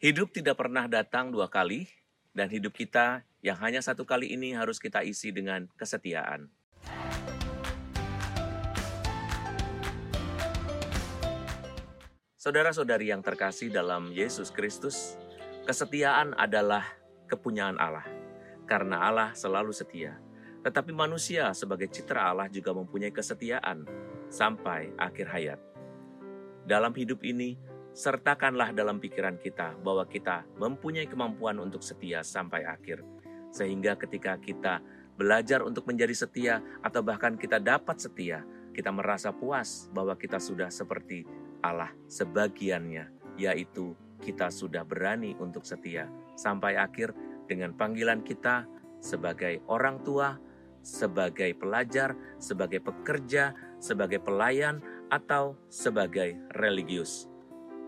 Hidup tidak pernah datang dua kali, dan hidup kita yang hanya satu kali ini harus kita isi dengan kesetiaan. Saudara-saudari yang terkasih dalam Yesus Kristus, kesetiaan adalah kepunyaan Allah, karena Allah selalu setia. Tetapi manusia sebagai citra Allah juga mempunyai kesetiaan sampai akhir hayat. Dalam hidup ini, sertakanlah dalam pikiran kita bahwa kita mempunyai kemampuan untuk setia sampai akhir. Sehingga ketika kita belajar untuk menjadi setia atau bahkan kita dapat setia, kita merasa puas bahwa kita sudah seperti Allah sebagiannya, yaitu kita sudah berani untuk setia sampai akhir dengan panggilan kita sebagai orang tua, sebagai pelajar, sebagai pekerja, sebagai pelayan, atau sebagai religius.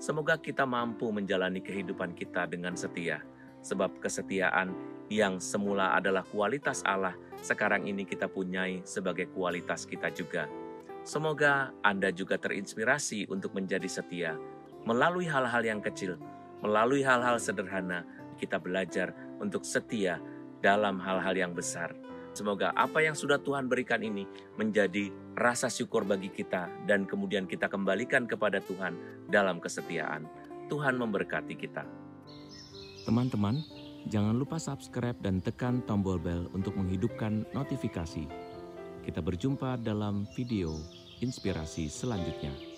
Semoga kita mampu menjalani kehidupan kita dengan setia, sebab kesetiaan yang semula adalah kualitas Allah, sekarang ini kita punyai sebagai kualitas kita juga. Semoga Anda juga terinspirasi untuk menjadi setia melalui hal-hal yang kecil, melalui hal-hal sederhana. Kita belajar untuk setia dalam hal-hal yang besar. Semoga apa yang sudah Tuhan berikan ini menjadi rasa syukur bagi kita dan kemudian kita kembalikan kepada Tuhan dalam kesetiaan. Tuhan memberkati kita. Teman-teman, jangan lupa subscribe dan tekan tombol bel untuk menghidupkan notifikasi. Kita berjumpa dalam video inspirasi selanjutnya.